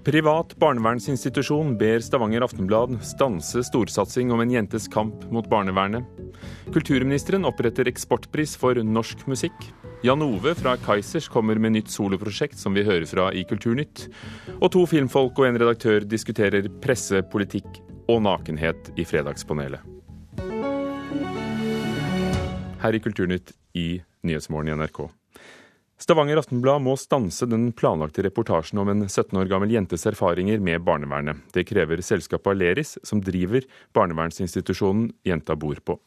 Privat barnevernsinstitusjon ber Stavanger Aftenblad stanse storsatsing om en jentes kamp mot barnevernet. Kulturministeren oppretter eksportpris for norsk musikk. Jan Ove fra Kaizers kommer med nytt soloprosjekt som vi hører fra i Kulturnytt. Og to filmfolk og en redaktør diskuterer presse, politikk og nakenhet i Fredagspanelet. Her i Kulturnytt i Nyhetsmorgen i NRK. Stavanger Aftenblad må stanse den planlagte reportasjen om en 17 år gammel jentes erfaringer med barnevernet. Det krever selskapet Aleris, som driver barnevernsinstitusjonen jenta bor på.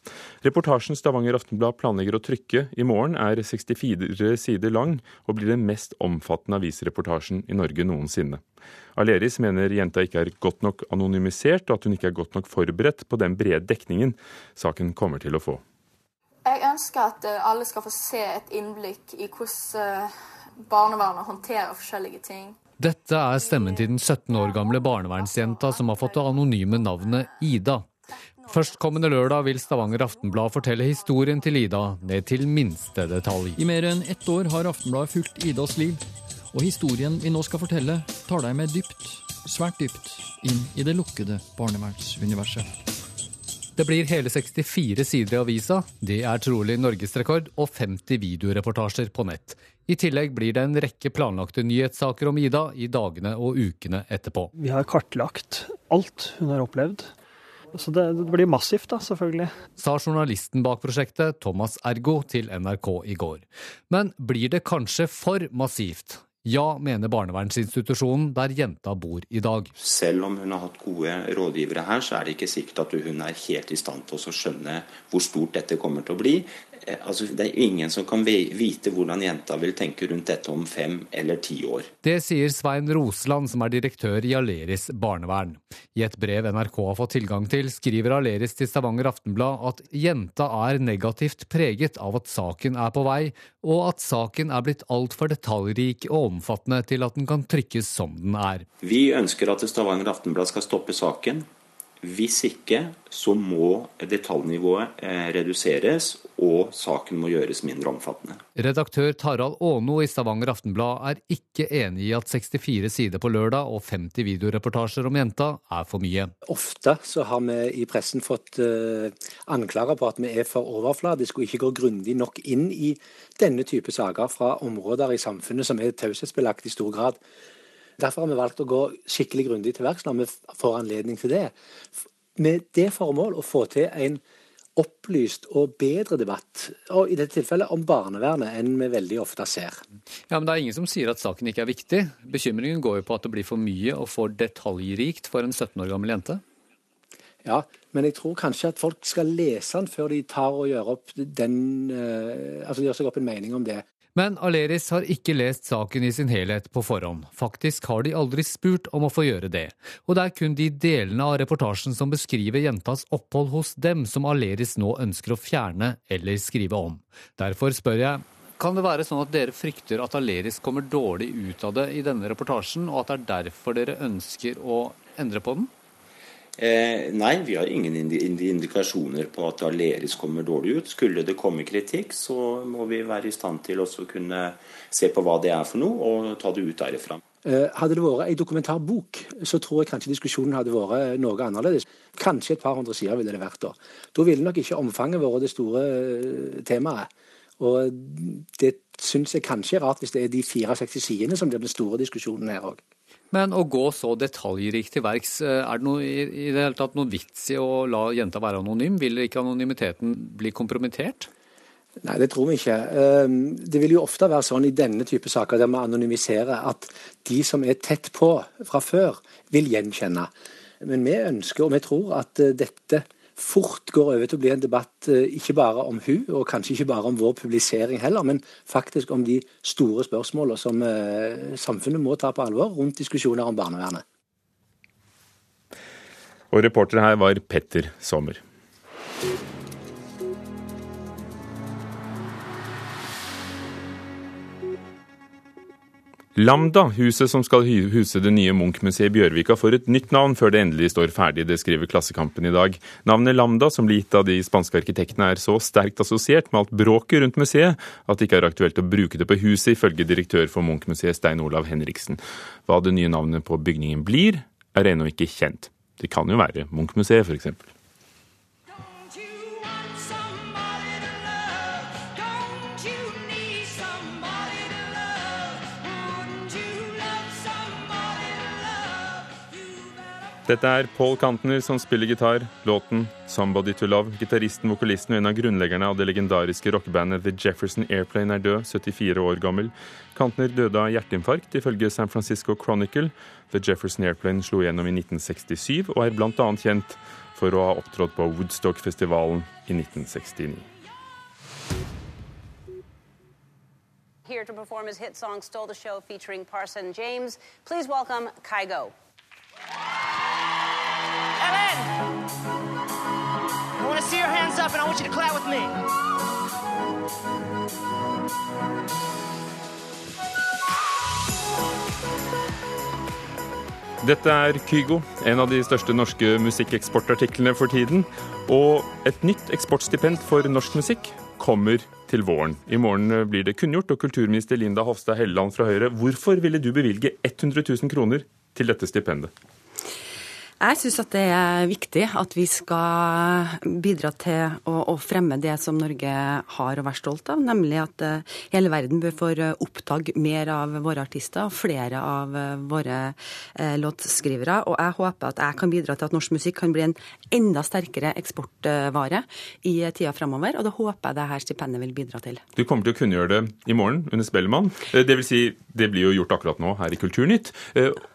Reportasjen Stavanger Aftenblad planlegger å trykke i morgen, er 64 sider lang og blir den mest omfattende avisreportasjen i Norge noensinne. Aleris mener jenta ikke er godt nok anonymisert, og at hun ikke er godt nok forberedt på den brede dekningen saken kommer til å få. Jeg ønsker at eh, alle skal få se et innblikk i hvordan eh, barnevernet håndterer forskjellige ting. Dette er stemmen til den 17 år gamle barnevernsjenta som har fått det anonyme navnet Ida. Førstkommende lørdag vil Stavanger Aftenblad fortelle historien til Ida ned til minste detalj. I mer enn ett år har Aftenbladet fulgt Idas liv. Og historien vi nå skal fortelle, tar deg med dypt, svært dypt, inn i det lukkede barnevernsuniverset. Det blir hele 64 sider i avisa. Det er trolig norgesrekord, og 50 videoreportasjer på nett. I tillegg blir det en rekke planlagte nyhetssaker om Ida i dagene og ukene etterpå. Vi har kartlagt alt hun har opplevd. Så det, det blir massivt, da, selvfølgelig. Sa journalisten bak prosjektet, Thomas Ergo, til NRK i går. Men blir det kanskje for massivt? Ja, mener barnevernsinstitusjonen der jenta bor i dag. Selv om hun har hatt gode rådgivere her, så er det ikke sikkert at hun er helt i stand til å skjønne hvor stort dette kommer til å bli. Eh, altså, det er ingen som kan vite hvordan jenta vil tenke rundt dette om fem eller ti år. Det sier Svein Roseland, som er direktør i Aleris barnevern. I et brev NRK har fått tilgang til, skriver Aleris til Stavanger Aftenblad at jenta er negativt preget av at saken er på vei, og at saken er blitt altfor detaljrik og omfattende til at den kan trykkes som den er. Vi ønsker at Stavanger Aftenblad skal stoppe saken. Hvis ikke, så må detaljnivået eh, reduseres, og saken må gjøres mindre omfattende. Redaktør Tarald Aano i Stavanger Aftenblad er ikke enig i at 64 sider på lørdag og 50 videoreportasjer om jenta er for mye. Ofte så har vi i pressen fått uh, anklager på at vi er for overfladiske og ikke går grundig nok inn i denne type saker fra områder i samfunnet som er taushetsbelagt i stor grad. Derfor har vi valgt å gå skikkelig grundig til verks når vi får anledning til det. Med det formål å få til en opplyst og bedre debatt, og i dette tilfellet om barnevernet, enn vi veldig ofte ser. Ja, Men det er ingen som sier at saken ikke er viktig. Bekymringen går jo på at det blir for mye og for detaljrikt for en 17 år gammel jente. Ja, men jeg tror kanskje at folk skal lese den før de tar og gjør den, uh, altså gjør seg opp en mening om det. Men Aleris har ikke lest saken i sin helhet på forhånd. Faktisk har de aldri spurt om å få gjøre det. Og det er kun de delene av reportasjen som beskriver jentas opphold hos dem, som Aleris nå ønsker å fjerne eller skrive om. Derfor spør jeg kan det være sånn at dere frykter at Aleris kommer dårlig ut av det i denne reportasjen, og at det er derfor dere ønsker å endre på den? Eh, nei, vi har ingen indikasjoner på at Aleris kommer dårlig ut. Skulle det komme kritikk, så må vi være i stand til å kunne se på hva det er for noe, og ta det ut derifra. Eh, hadde det vært ei dokumentarbok, så tror jeg kanskje diskusjonen hadde vært noe annerledes. Kanskje et par hundre sider ville det vært da. Da ville nok ikke omfanget vært det store eh, temaet. Og det syns jeg kanskje er rart hvis det er de 64 sidene som blir den store diskusjonen her òg. Men å gå så detaljrikt til verks, eh, er det noe, i det hele tatt noen vits i å la jenta være anonym? Vil ikke anonymiteten bli kompromittert? Nei, det tror vi ikke. Ehm, det vil jo ofte være sånn i denne type saker der vi anonymiserer, at de som er tett på fra før, vil gjenkjenne. Men vi ønsker, og vi tror, at eh, dette fort går over til å bli en debatt eh, ikke bare om hun, og kanskje ikke bare om vår publisering heller, men faktisk om de store spørsmålene som eh, samfunnet må ta på alvor rundt diskusjoner om barnevernet. Og reporter her var Petter Sommer. Lambda, huset som skal huse det nye Munch-museet i Bjørvika, får et nytt navn før det endelig står ferdig. Det skriver Klassekampen i dag. Navnet Lambda, som blir gitt av de spanske arkitektene, er så sterkt assosiert med alt bråket rundt museet at det ikke er aktuelt å bruke det på huset, ifølge direktør for Munch-museet Stein Olav Henriksen. Hva det nye navnet på bygningen blir, er ennå ikke kjent. Det kan jo være Munch-museet, f.eks. Dette er Paul Kantner som spiller gitar. Låten 'Somebody to Love'. Gitaristen, vokalisten og en av grunnleggerne av det legendariske rockebandet The Jefferson Airplane er død, 74 år gammel. Kantner døde av hjerteinfarkt, ifølge San Francisco Chronicle. The Jefferson Airplane slo gjennom i 1967, og er bl.a. kjent for å ha opptrådt på Woodstock-festivalen i 1969. Here to perform his hit song Stole the Show featuring Parson James. Please welcome Kygo. Ellen! I want to see your hands up and I want you to clap with me. Dette er Kygo, en av de største norske musikkeksportartiklene for tiden. Og et nytt eksportstipend for norsk musikk kommer til våren. I morgen blir det kunngjort, og kulturminister Linda Hofstad Helleland fra Høyre, hvorfor ville du bevilge 100 000 kroner til dette stipendet? Jeg syns at det er viktig at vi skal bidra til å, å, fremme det som Norge har å være stolt av, nemlig at uh, hele verden bør få oppdage mer av våre artister og flere av uh, våre låtskrivere. Og jeg håper at jeg kan bidra til at norsk musikk kan bli en enda sterkere eksportvare i tida framover, og det håper jeg dette stipendet vil bidra til. Du kommer til å kunngjøre det i morgen under Spellemann. Det vil si, det blir jo gjort akkurat nå her i Kulturnytt.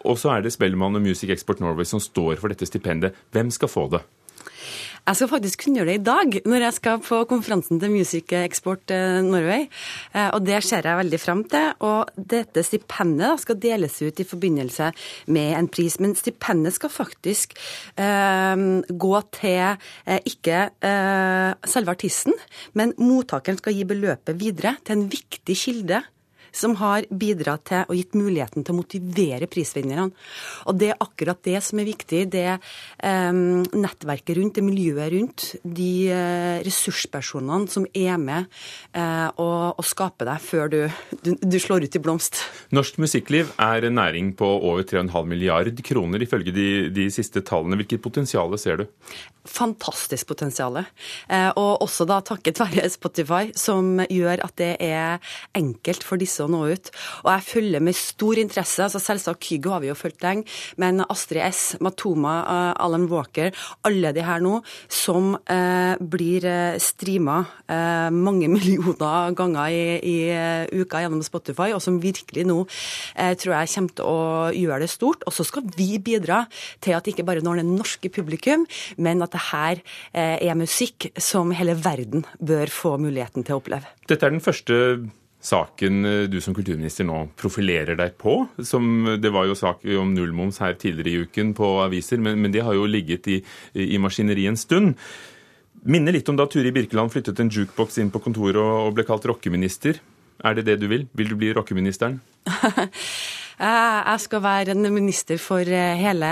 Og så er det Spellemann og Music Export Norway som står for dette stipendet. Hvem skal få det? Jeg skal faktisk kunngjøre det i dag, når jeg skal på konferansen til Music Export eh, Norway. Eh, og det ser jeg veldig fram til. Og dette stipendet skal deles ut i forbindelse med en pris. Men stipendet skal faktisk eh, gå til eh, ikke eh, selve artisten, men mottakeren skal gi beløpet videre til en viktig kilde som har bidratt til og gitt muligheten til å motivere prisvinnerne. Og det er akkurat det som er viktig. Det um, nettverket rundt, det miljøet rundt, de uh, ressurspersonene som er med uh, og, og skaper deg før du, du, du, slår ut i blomst. Norsk musikkliv er en næring på over 3,5 milliard kroner, ifølge de, de siste tallene. Hvilket potensial ser du? Fantastisk potensial. Uh, og også da takket være Spotify, som gjør at det er enkelt for disse å nå ut. Og jeg følger med stor interesse, altså selvsagt Kygo har vi jo fulgt lenge, men Astrid S, Matoma, uh, Alan Walker, alle de her nå, som uh, blir uh, streama uh, mange millioner ganger i, i uka gjennom Spotify, og som virkelig nå tror jeg kommer til å gjøre det stort. Og så skal vi bidra til at ikke bare når det norske publikum, men at det her er musikk som hele verden bør få muligheten til å oppleve. Dette er den første saken eh, du som kulturminister nå profilerer deg på. Som, det var jo sak om nullmoms her tidligere i uken på aviser, men, men det har jo ligget i, i maskineriet en stund. Minner litt om da Turi Birkeland flyttet en jukebox inn på kontoret og ble kalt rockeminister. Er det det du vil? Vil du bli rockeministeren? Eh, jeg skal være en minister for eh, hele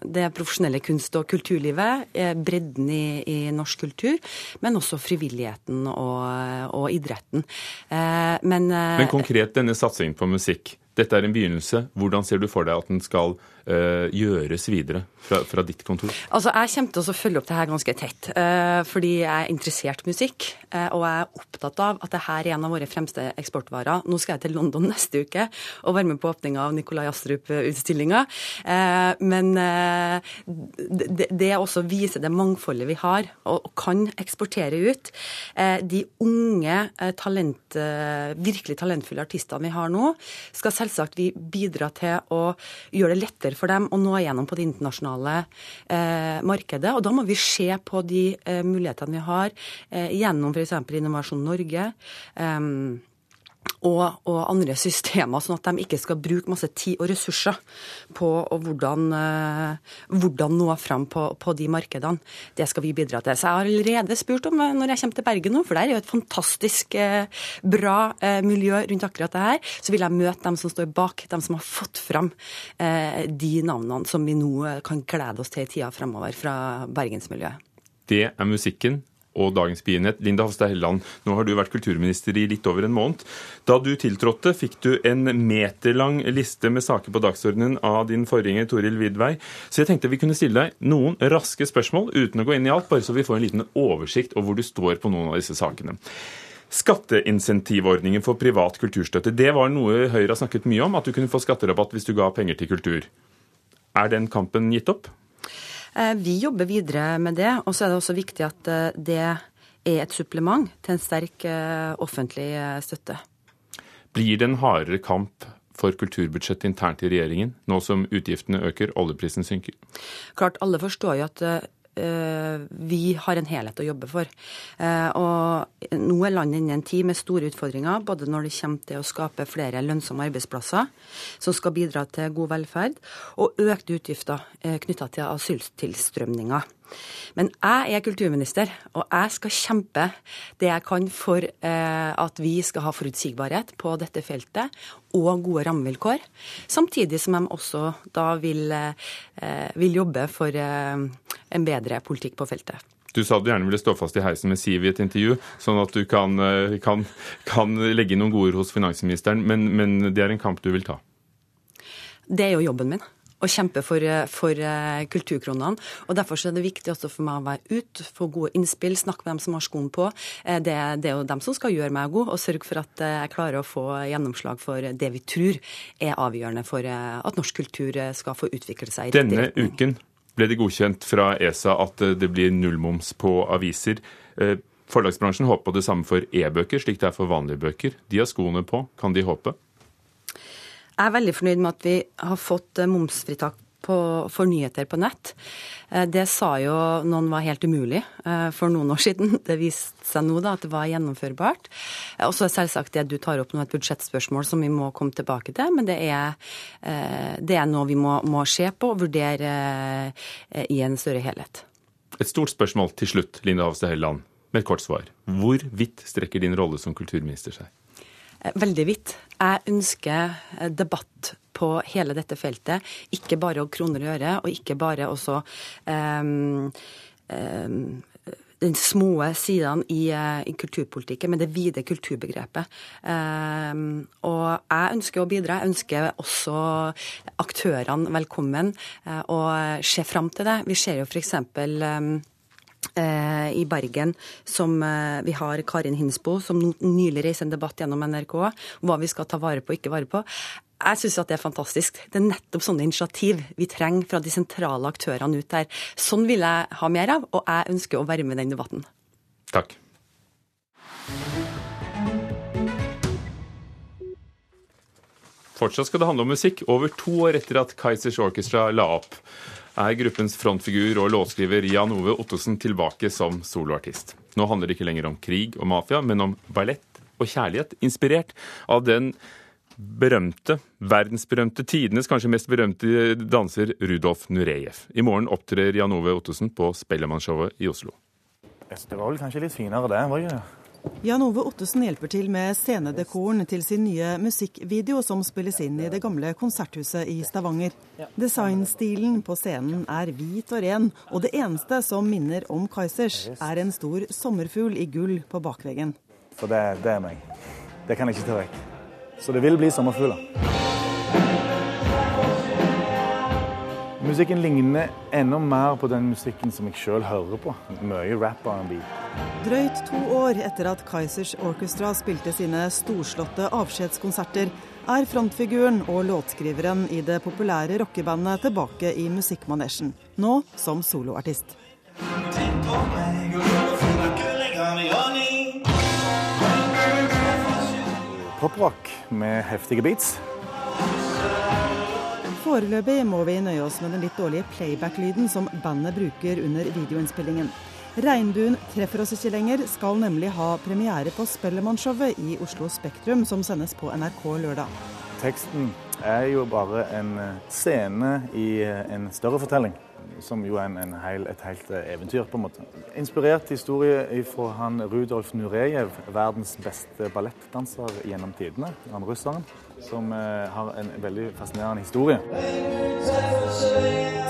det profesjonelle kunst- og kulturlivet. Eh, bredden i, i norsk kultur, men også frivilligheten og, og idretten. Men, men konkret denne satsingen på musikk. Dette er en begynnelse. Hvordan ser du for deg at den skal uh, gjøres videre fra, fra, ditt kontor? Altså, Jeg kommer til å følge opp det her ganske tett, uh, fordi jeg er interessert i musikk. Uh, og jeg er opptatt av at det her er en av våre fremste eksportvarer. Nå skal jeg til London neste uke og være med på åpninga av Nikolai Astrup-utstillinga. men det, det også viser det mangfoldet vi har, og, og kan eksportere ut. de unge, talent, virkelig talentfulle artistene vi har nå, skal selvsagt vi bidra til å gjøre det lettere for dem å nå igjennom på det internasjonale eh, markedet. Og da må vi se på de eh, mulighetene vi har eh, gjennom f.eks. Innovasjon Norge. Eh, og, og, andre systemer, sånn at de ikke skal bruke masse tid og ressurser på hvordan, uh, hvordan nå fram på, på, de markedene. Det skal vi bidra til. Så jeg har allerede spurt om, når jeg kommer til Bergen nå, for der er jo et fantastisk uh, bra uh, miljø rundt akkurat det her, så vil jeg møte dem som står bak, dem som har fått fram de navnene som vi nå kan glede oss til i tida fremover fra bergensmiljøet. Det er musikken og dagens begivenhet. Linda Hofstad Helleland, nå har du vært kulturminister i litt over en måned. Da du tiltrådte, fikk du en meterlang liste med saker på dagsordenen av din forgjenger Toril Vidvei. Så jeg tenkte vi kunne stille deg noen raske spørsmål uten å gå inn i alt, bare så vi får en liten oversikt over hvor du står på noen av disse sakene. Skatteinsentivordningen for privat kulturstøtte, det var noe Høyre har snakket mye om, at du kunne få skatterabatt hvis du ga penger til kultur. Er den kampen gitt opp? Eh, vi jobber videre med det. Og så er det også viktig at eh, det er et supplement til en sterk eh, offentlig støtte. Blir det en hardere kamp for kulturbudsjettet internt i regjeringen, nå som utgiftene øker, oljeprisen synker? Klart, alle forstår jo at vi har en helhet å jobbe for. Eh, og nå er landet inne i en tid med store utfordringer, både når det kommer til å skape flere lønnsomme arbeidsplasser som skal bidra til god velferd, og økte utgifter eh, knytta til asyltilstrømninga. Men jeg er kulturminister, og jeg skal kjempe det jeg kan for eh, at vi skal ha forutsigbarhet på dette feltet og gode rammevilkår. Samtidig som jeg også da vil, eh, vil jobbe for eh, en bedre politikk på feltet. Du sa du gjerne ville stå fast i heisen med Siv i et intervju, sånn at du kan, eh, kan, kan legge inn noen gode ord hos finansministeren, men, men det er en kamp du vil ta? Det er jo jobben min å kjempe for, for uh, kulturkronene. og Derfor er det viktig også for meg å være ute, få gode innspill, snakke med dem som har skoen på. Uh, det, det, er jo dem som skal gjøre meg god, og sørge for at jeg klarer å få gjennomslag for det vi tror er avgjørende for at norsk kultur skal få utvikle seg. i Denne uken ble det godkjent fra ESA at det blir nullmoms på aviser. Forlagsbransjen håper på det samme for e-bøker, slik det er for vanlige bøker. De har skoene på. Kan de håpe? Jeg er veldig fornøyd med at vi har fått eh, momsfritak på, for nyheter på nett. Eh, det sa jo noen var helt umulig eh, for noen år siden. Det viste seg nå da at det var gjennomførbart. Og så er selvsagt det du tar opp nå et budsjettspørsmål som vi må komme tilbake til. Men det er, det er noe vi må, må se på og vurdere i en større helhet. Et stort spørsmål til slutt, Linda Hofstad Helleland, med et kort svar. Hvor vidt strekker din rolle som kulturminister seg? Veldig vidt. Jeg ønsker eh, debatt på hele dette feltet. Ikke bare å kroner og øre, og ikke bare også um, um, den små sidene i, eh, i, kulturpolitikken, men det vide kulturbegrepet. Um, og jeg ønsker å bidra. Jeg ønsker også aktørene velkommen, og ser fram til det. Vi ser jo f.eks. Um, Eh, i Bergen som eh, vi har Karin Hinsbo, som nylig reiser en debatt gjennom NRK hva vi skal ta vare på og ikke vare på. Jeg syns det er fantastisk. Det er nettopp sånne initiativ vi trenger fra de sentrale aktørene ut der. Sånn vil jeg ha mer av, og jeg ønsker å være med i den debatten. Takk. Fortsatt skal det handle om musikk, over to år etter at Kaizers Orchestra la opp er gruppens frontfigur og låtskriver Jan Ove Ottosen tilbake som soloartist. Nå handler det ikke lenger om krig og mafia, men om ballett og kjærlighet, inspirert av den berømte, verdensberømte, tidenes kanskje mest berømte danser Rudolf Nurejev. I morgen opptrer Jan Ove Ottosen på Spellemannshowet i Oslo. Det var vel kanskje litt finere det, var ikke det? Jan Ove Ottesen hjelper til med scenedekoren til sin nye musikkvideo som spilles inn i det gamle konserthuset i Stavanger. Designstilen på scenen er hvit og ren, og det eneste som minner om Kaizers, er en stor sommerfugl i gull på bakveggen. For det, det er meg. Det kan jeg ikke ta vekk. Så det vil bli sommerfugler. Musikken ligner enda mer på den musikken som jeg sjøl hører på. Mye rap R&B. Drøyt to år etter at Kaizers Orchestra spilte sine storslåtte avskjedskonserter, er frontfiguren og låtskriveren i det populære rockebandet tilbake i musikkmanesjen, nå som soloartist. Poprock med heftige beats. Foreløpig må vi nøye oss med den litt dårlige playback-lyden som bandet bruker under videoinnspillingen. Regnbuen treffer oss ikke lenger skal nemlig ha premiere på Spellemannshowet i Oslo Spektrum, som sendes på NRK lørdag. Teksten er jo bare en eh, scene i eh, en større fortelling. Som jo er en, en heil, et helt eh, eventyr, på en måte. Inspirert historie fra han Rudolf Nurejev, verdens beste ballettdanser gjennom tidene. Han russeren som eh, har en veldig fascinerende historie.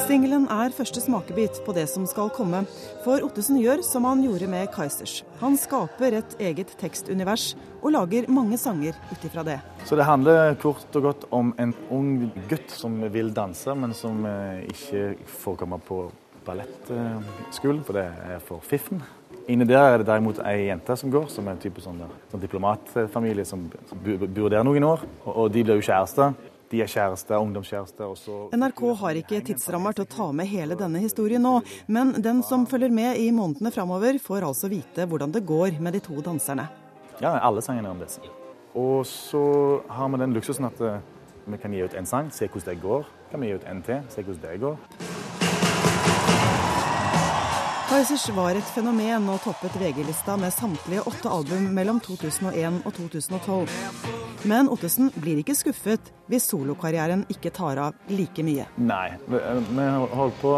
Singelen er første smakebit på det som skal komme. For Ottesen gjør som han gjorde med Kaizers. Han skaper et eget tekstunivers og lager mange sanger ut ifra det. Så det handler kort og godt om en ung gutt som vil danse, men som eh, ikke får komme på ballettskolen, for det er for fiffen. Inni der er det derimot ei jente som går, som er en type sånn, sånn diplomatfamilie som bor der noen år. Og, og de blir jo kjærester. De er kjærester, ungdomskjærester. Også... NRK har ikke tidsrammer til å ta med hele denne historien nå, men den som følger med i månedene framover, får altså vite hvordan det går med de to danserne. Ja, alle sangene er om disse. Og så har vi den luksusen at eh, vi kan gi ut en sang, se hvordan det går. Kan vi gi ut en til, se hvordan det går. Kaizers var et fenomen og toppet VG-lista med samtlige åtte album mellom 2001 og 2012. Men Ottesen blir ikke skuffet hvis solokarrieren ikke tar av like mye. Nei, vi har holdt på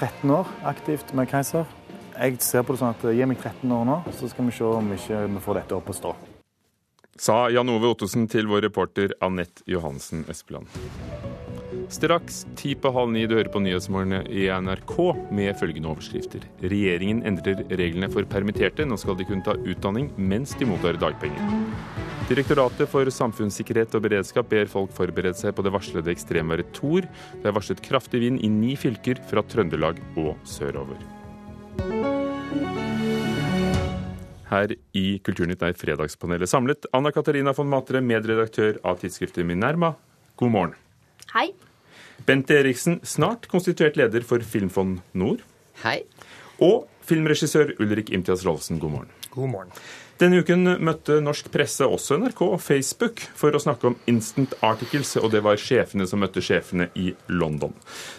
13 år aktivt med Keiser. Jeg ser på det sånn at gi meg 13 år nå, så skal vi se om vi ikke får dette opp å stå. Sa Jan Ove Ottosen til vår reporter Anette Johansen Espeland. Straks ti på halv ni du hører på Nyhetsmorgen i NRK med følgende overskrifter. Regjeringen endrer reglene for permitterte. Nå skal de kunne ta utdanning mens de mottar dagpenger. Direktoratet for samfunnssikkerhet og beredskap ber folk forberede seg på det varslede ekstremværet Tor. Det er varslet kraftig vind i ni fylker fra Trøndelag og sørover. Her i Kulturnytt er Fredagspanelet samlet. Anna Katarina von Matre, medredaktør av tidsskriftet Minerma, god morgen. Hei. Bent Eriksen, snart konstituert leder for Filmfond Nord. Hei. Og filmregissør Ulrik Imtias Rolfsen, god morgen. God morgen. Denne uken møtte norsk presse også NRK og Facebook for å snakke om Instant Articles, og det var sjefene som møtte sjefene i London.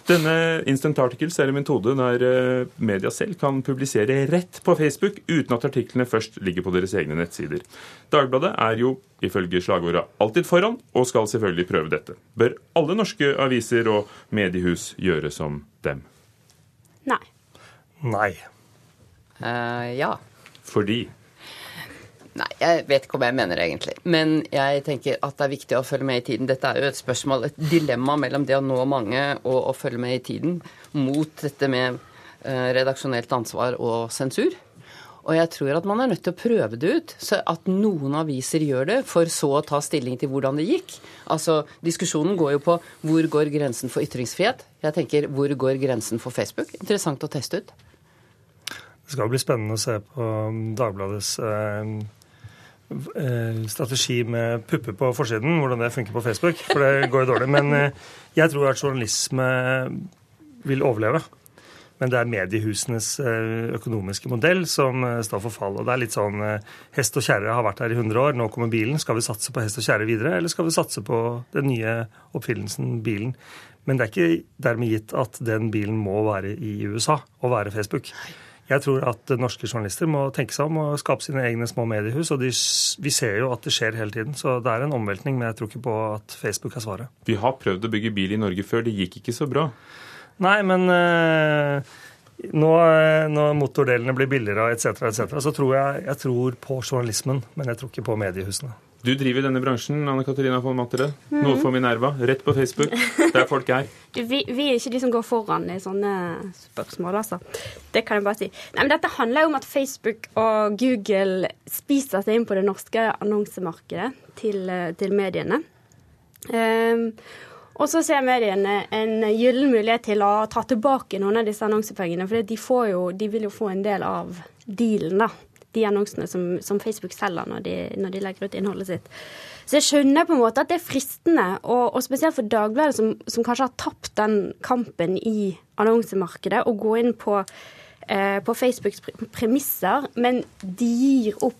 Denne Instant Articles er en metode der eh, media selv kan publisere rett på Facebook uten at artiklene først ligger på deres egne nettsider. Dagbladet er jo ifølge slagordet alltid foran, og skal selvfølgelig prøve dette. Bør alle norske aviser og mediehus gjøre som dem? Nei. Nei. Uh, ja. Fordi? Nei, jeg vet ikke om jeg mener egentlig. Men jeg tenker at det er viktig å følge med i tiden. Dette er jo et spørsmål, et dilemma mellom det å nå mange og å følge med i tiden mot dette med uh, redaksjonelt ansvar og sensur. Og jeg tror at man er nødt til å prøve det ut, så at noen aviser gjør det, for så å ta stilling til hvordan det gikk. Altså, Diskusjonen går jo på hvor går grensen for ytringsfrihet. Jeg tenker hvor går grensen for Facebook? Interessant å teste ut. Det skal bli spennende å se på Dagbladets eh, Eh, strategi med pupper på forsiden, hvordan det funker på Facebook. For det går jo dårlig. Men eh, jeg tror at journalisme vil overleve. Men det er mediehusenes eh, økonomiske modell som står for fall. Og det er litt sånn hest og kjerre har vært her i 100 år, nå kommer bilen. Skal vi satse på hest og kjerre videre, eller skal vi satse på den nye oppfinnelsen bilen? Men det er ikke dermed gitt at den bilen må være i USA og være Facebook. Jeg tror at norske journalister må tenke seg om og skape sine egne små mediehus. Og de, vi ser jo at det skjer hele tiden. Så det er en omveltning, men jeg tror ikke på at Facebook er svaret. Vi har prøvd å bygge bil i Norge før. Det gikk ikke så bra. Nei, men øh, nå, eh, når motordelene blir billigere etc., etc., så tror jeg, jeg tror på journalismen, men jeg tror ikke på mediehusene. Du driver denne bransjen, Anne Katarina von Mattere. Mm. Noe for Minerva. Rett på Facebook. Der folk er. vi, vi, er ikke de som går foran i sånne spørsmål, altså. Det kan jeg bare si. Nei, men Dette handler jo om at Facebook og Google spiser seg inn på det norske annonsemarkedet til, til mediene. Um, og så ser mediene en gyllen mulighet til å ta tilbake noen av disse annonsepengene. For de, de vil jo få en del av dealen, da de annonsene som, som Facebook selger når de, når de, legger ut innholdet sitt. Så jeg skjønner på en måte at det er fristende, og, og spesielt for Dagbladet, som, som, kanskje har tapt den kampen i annonsemarkedet, å gå inn på, eh, på Facebooks premisser, men de gir opp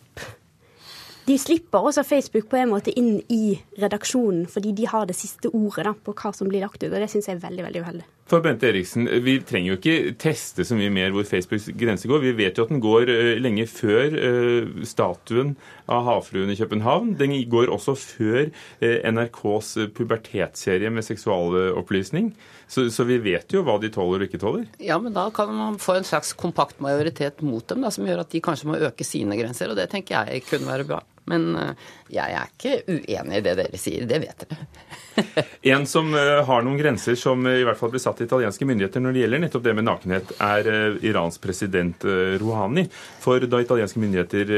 de slipper også Facebook på en måte inn i redaksjonen, fordi de har det siste ordet da, på hva som blir lagt ut. og Det syns jeg er veldig veldig uheldig. For Bente Eriksen, Vi trenger jo ikke teste så mye mer hvor Facebooks grense går. Vi vet jo at den går uh, lenge før uh, statuen av havfruen i København. Den går også før uh, NRKs pubertetsserie med seksualopplysning. Så, så, vi vet jo hva de tåler og ikke tåler. Ja, men da kan man få en slags kompakt majoritet mot dem, da, som gjør at de kanskje må øke sine grenser. Og det tenker jeg kunne være bra. Men jeg er ikke uenig i det dere sier, det vet dere. en som uh, har noen grenser som uh, i hvert fall blir satt til italienske myndigheter når det gjelder nettopp det med nakenhet, er Irans president Rouhani. For da italienske myndigheter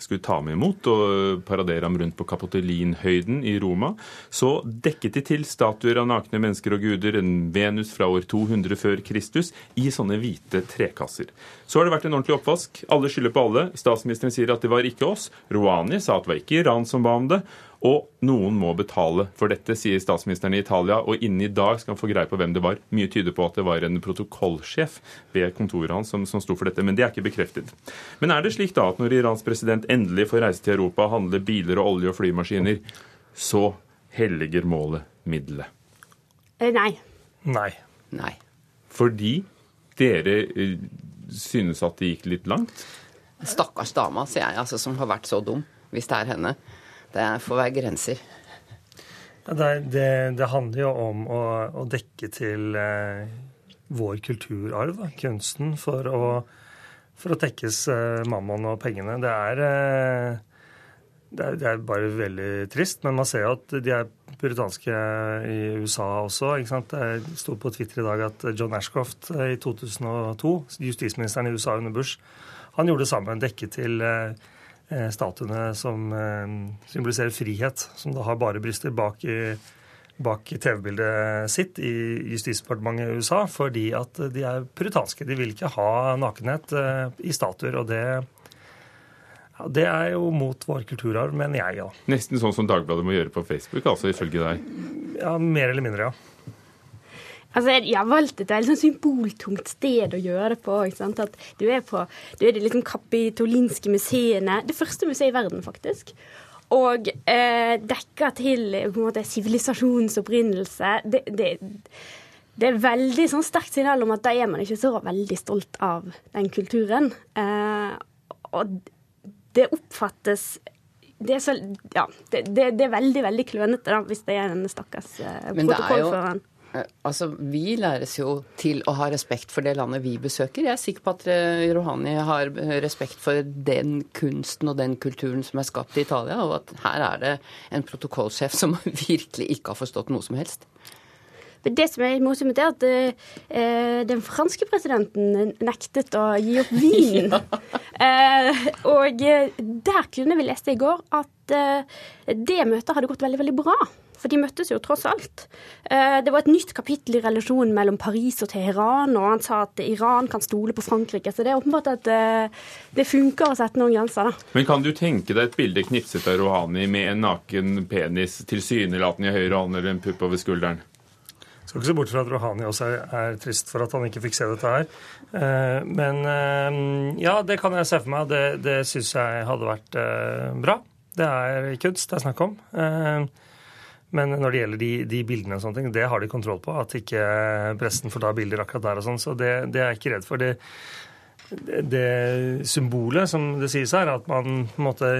skulle ta ham imot og paradere ham rundt på Kapotelinhøyden i Roma, så dekket de til statuer av nakne mennesker og guder, en Venus fra år 200 før Kristus, i sånne hvite trekasser. Så har det vært en ordentlig oppvask. Alle skylder på alle. Statsministeren sier at det var ikke oss. Rouhani sa at det var ikke Iran som ba om det. Og noen må betale for dette, sier statsministeren i Italia. Og innen i dag skal han få greie på hvem det var. Mye tyder på at det var en protokollsjef ved kontoret hans som, som sto for dette, men det er ikke bekreftet. Men er det slik da at når Irans president endelig får reise til Europa, handle biler og olje og flymaskiner, så helliger målet middelet? Eh, nei. Nei. Nei. Fordi dere eh, synes at det gikk litt langt? Stakkars dama, sier jeg, altså, som har vært så dum, hvis det er henne. Det får være grenser. Det, det, det, handler jo om å, å dekke til eh, vår kulturarv, da, kunsten, for å, for å tekkes eh, mammon og pengene. Det er, eh, det er, det, er, bare veldig trist, men man ser jo at de er puritanske i USA også. ikke sant? Det sto på Twitter i dag at John Ashcroft eh, i 2002, justisministeren i USA under Bush, han gjorde det samme, dekket til eh, Eh, statuene som symboliserer frihet, som da har bare bryster bak i, bak TV-bildet sitt i Justisdepartementet i USA, fordi at de er puritanske. De vil ikke ha nakenhet i statuer. og det Det er jo mot vår kulturarv, mener jeg, ja. Nesten sånn som Dagbladet må gjøre på Facebook, altså ifølge deg? Ja, mer eller mindre, ja. Altså, jeg har valgt et veldig sånn symboltungt sted å gjøre det på. ikke sant? At du er på du er de liksom kapitolinske museene. Det første museet i verden, faktisk. Og eh, dekker til på en måte sivilisasjonens opprinnelse. Det, det, det, er veldig sånn sterkt signal om at da er man ikke så veldig stolt av den kulturen. Eh, og det oppfattes det er, så, ja, det, det, det er veldig veldig klønete hvis det er denne stakkars eh, protokollføreren. Eh, altså, Vi læres jo til å ha respekt for det landet vi besøker. Jeg er sikker på at eh, Rohani har respekt for den kunsten og den kulturen som er skapt i Italia, og at her er det en protokollsjef som virkelig ikke har forstått noe som helst. Det som er morsomt, er at eh, den franske presidenten nektet å gi opp ja. eh, og eh, der kunne vi lese i går at eh, det møtet hadde gått veldig, veldig bra. For de møttes jo tross alt. Eh, det var et nytt kapittel i relasjonen mellom Paris og Teheran, og han sa at Iran kan stole på Frankrike. Så det er åpenbart at eh, det funker å sette noen grenser, da. Men kan du tenke deg et bilde knipset av Rouhani med en naken penis tilsynelatende i høyre hånd eller en pupp over skulderen? Skal ikke se bort fra at Rouhani også er, trist for at han ikke fikk se dette her. Eh, men ja, det kan jeg se for meg. Det, det syns jeg hadde vært bra. Det er kunst det er snakk om. Men når det gjelder de, de, bildene, og sånne ting, det har de kontroll på. At ikke pressen får ta bilder akkurat der og sånn. Så det, det, er jeg ikke redd for. Det, det, symbolet som det sies her, at man på en måte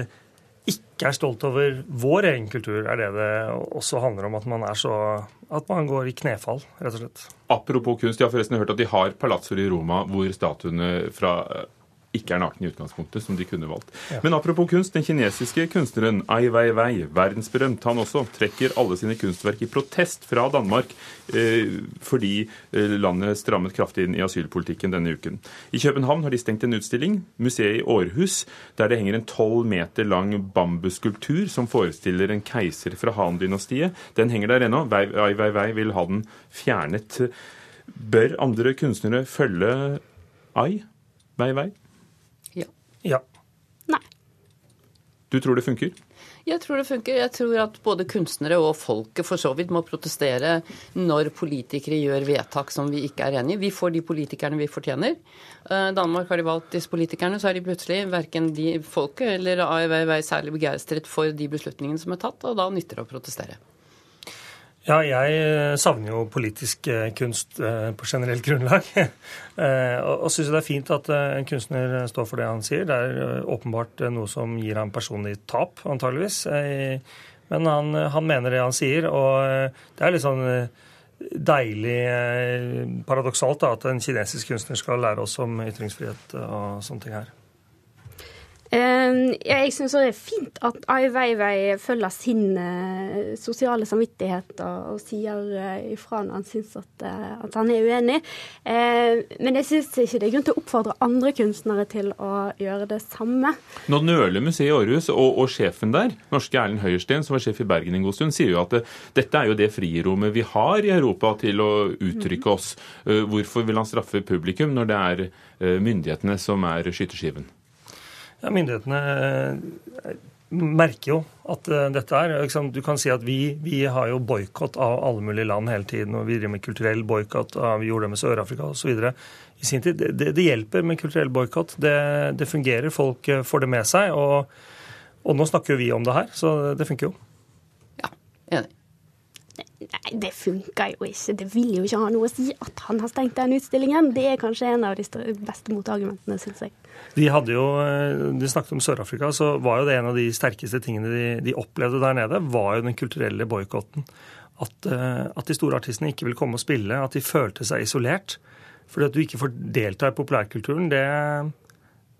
ikke er stolt over vår egen kultur, er det det også handler om. At man så At man går i knefall, rett og slett. Apropos kunst, jeg har forresten hørt at de har palasser i Roma hvor statuene fra ikke er nakne i utgangspunktet, som de kunne valgt. Ja. Men apropos kunst, den kinesiske kunstneren Ai Weiwei, verdensberømt, han også trekker alle sine kunstverk i protest fra Danmark eh, fordi eh, landet strammet kraftig inn i asylpolitikken denne uken. I København har de stengt en utstilling, museet i Århus, der det henger en tolv meter lang bambusskulptur som forestiller en keiser fra Han-dynastiet. Den henger der ennå. Ai Weiwei vil ha den fjernet. Bør andre kunstnere følge Ai Weiwei? Ja. Nei. Du tror det funker? Jeg tror det funker. Jeg tror at både kunstnere og folket for så vidt må protestere når politikere gjør vedtak som vi ikke er enig i. Vi får de politikerne vi fortjener. Eh, Danmark har de valgt disse politikerne, så er de plutselig verken de folket eller AIV særlig begeistret for de beslutningene som er tatt, og da nytter det å protestere. Ja, jeg eh, savner jo politisk eh, kunst eh, på generelt grunnlag. og syns det er fint at en kunstner står for det han sier. Det er åpenbart noe som gir ham personlig tap, antageligvis. Men han, han mener det han sier, og det er litt sånn deilig paradoksalt da, at en kinesisk kunstner skal lære oss om ytringsfrihet og sånne ting her. Ehm, jeg syns det er fint at Ai Weiwei følger sin uh, sosiale samvittighet og, og sier uh, ifra når han syns at, uh, at, han er uenig. Uh, men jeg syns ikke det er grunn til å oppfordre andre kunstnere til å gjøre det samme. Nå nøler museet i Århus, og, og, sjefen der, norske Erlend Høiersten, som var sjef i Bergen en god stund, sier jo at dette er jo det frirommet vi har i Europa til å uttrykke oss. hvorfor vil han straffe publikum når det er myndighetene som er skyteskiven? Ja, Myndighetene eh, merker jo at uh, dette er liksom, Du kan si at vi, vi har jo boikott av alle mulige land hele tiden. og Vi driver med kulturell boikott. Vi gjorde det med Sør-Afrika osv. i sin tid. Det, det, hjelper med kulturell boikott. Det, det, fungerer. Folk eh, får det med seg. Og, og nå snakker jo vi om det her, så det funker jo. Nei, det funker jo ikke. Det vil jo ikke ha noe å si at han har stengt den utstillingen. Det er kanskje en av de beste motargumentene, syns jeg. De hadde jo, eh, de snakket om Sør-Afrika, så var jo det en av de sterkeste tingene de, de opplevde der nede, var jo den kulturelle boikotten. At, eh, at, de store artistene ikke ville komme og spille, at de følte seg isolert. Fordi at du ikke får delta i populærkulturen, det,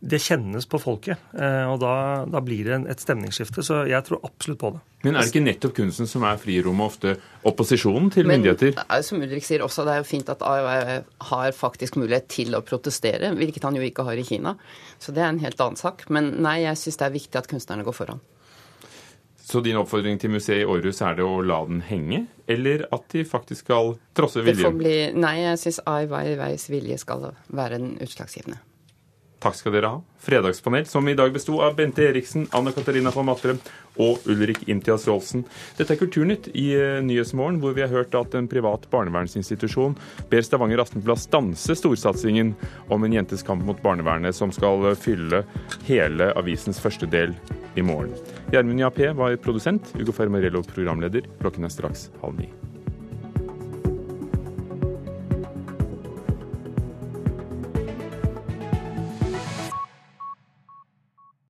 det kjennes på folket. Eh, og da, da blir det et stemningsskifte. Så jeg tror absolutt på det. Men er det ikke nettopp kunsten som er frirommet, ofte opposisjonen til Men, myndigheter? Som Ulrik sier også, det er jo fint at AUF har faktisk mulighet til å protestere, hvilket han jo ikke har i Kina. Så det er en helt annen sak. Men nei, jeg syns det er viktig at kunstnerne går foran. Så din oppfordring til museet i Århus er det å la den henge, eller at de faktisk skal trosse viljen? Bli, nei, jeg syns Ai Weiweis vilje skal være den utslagsgivende. Takk skal dere ha. Fredagspanel som i dag besto av Bente Eriksen, Anne Katarina von Matre og Ulrik Imtias Rolsen. Dette er Kulturnytt i eh, Nyhetsmorgen, hvor vi har hørt at en privat barnevernsinstitusjon ber Stavanger Aftenblad stanse storsatsingen om en jentes kamp mot barnevernet, som skal fylle hele avisens første del i morgen. Gjermund Jappé var produsent, Ugo Fermarello programleder. Klokken er straks halv ni.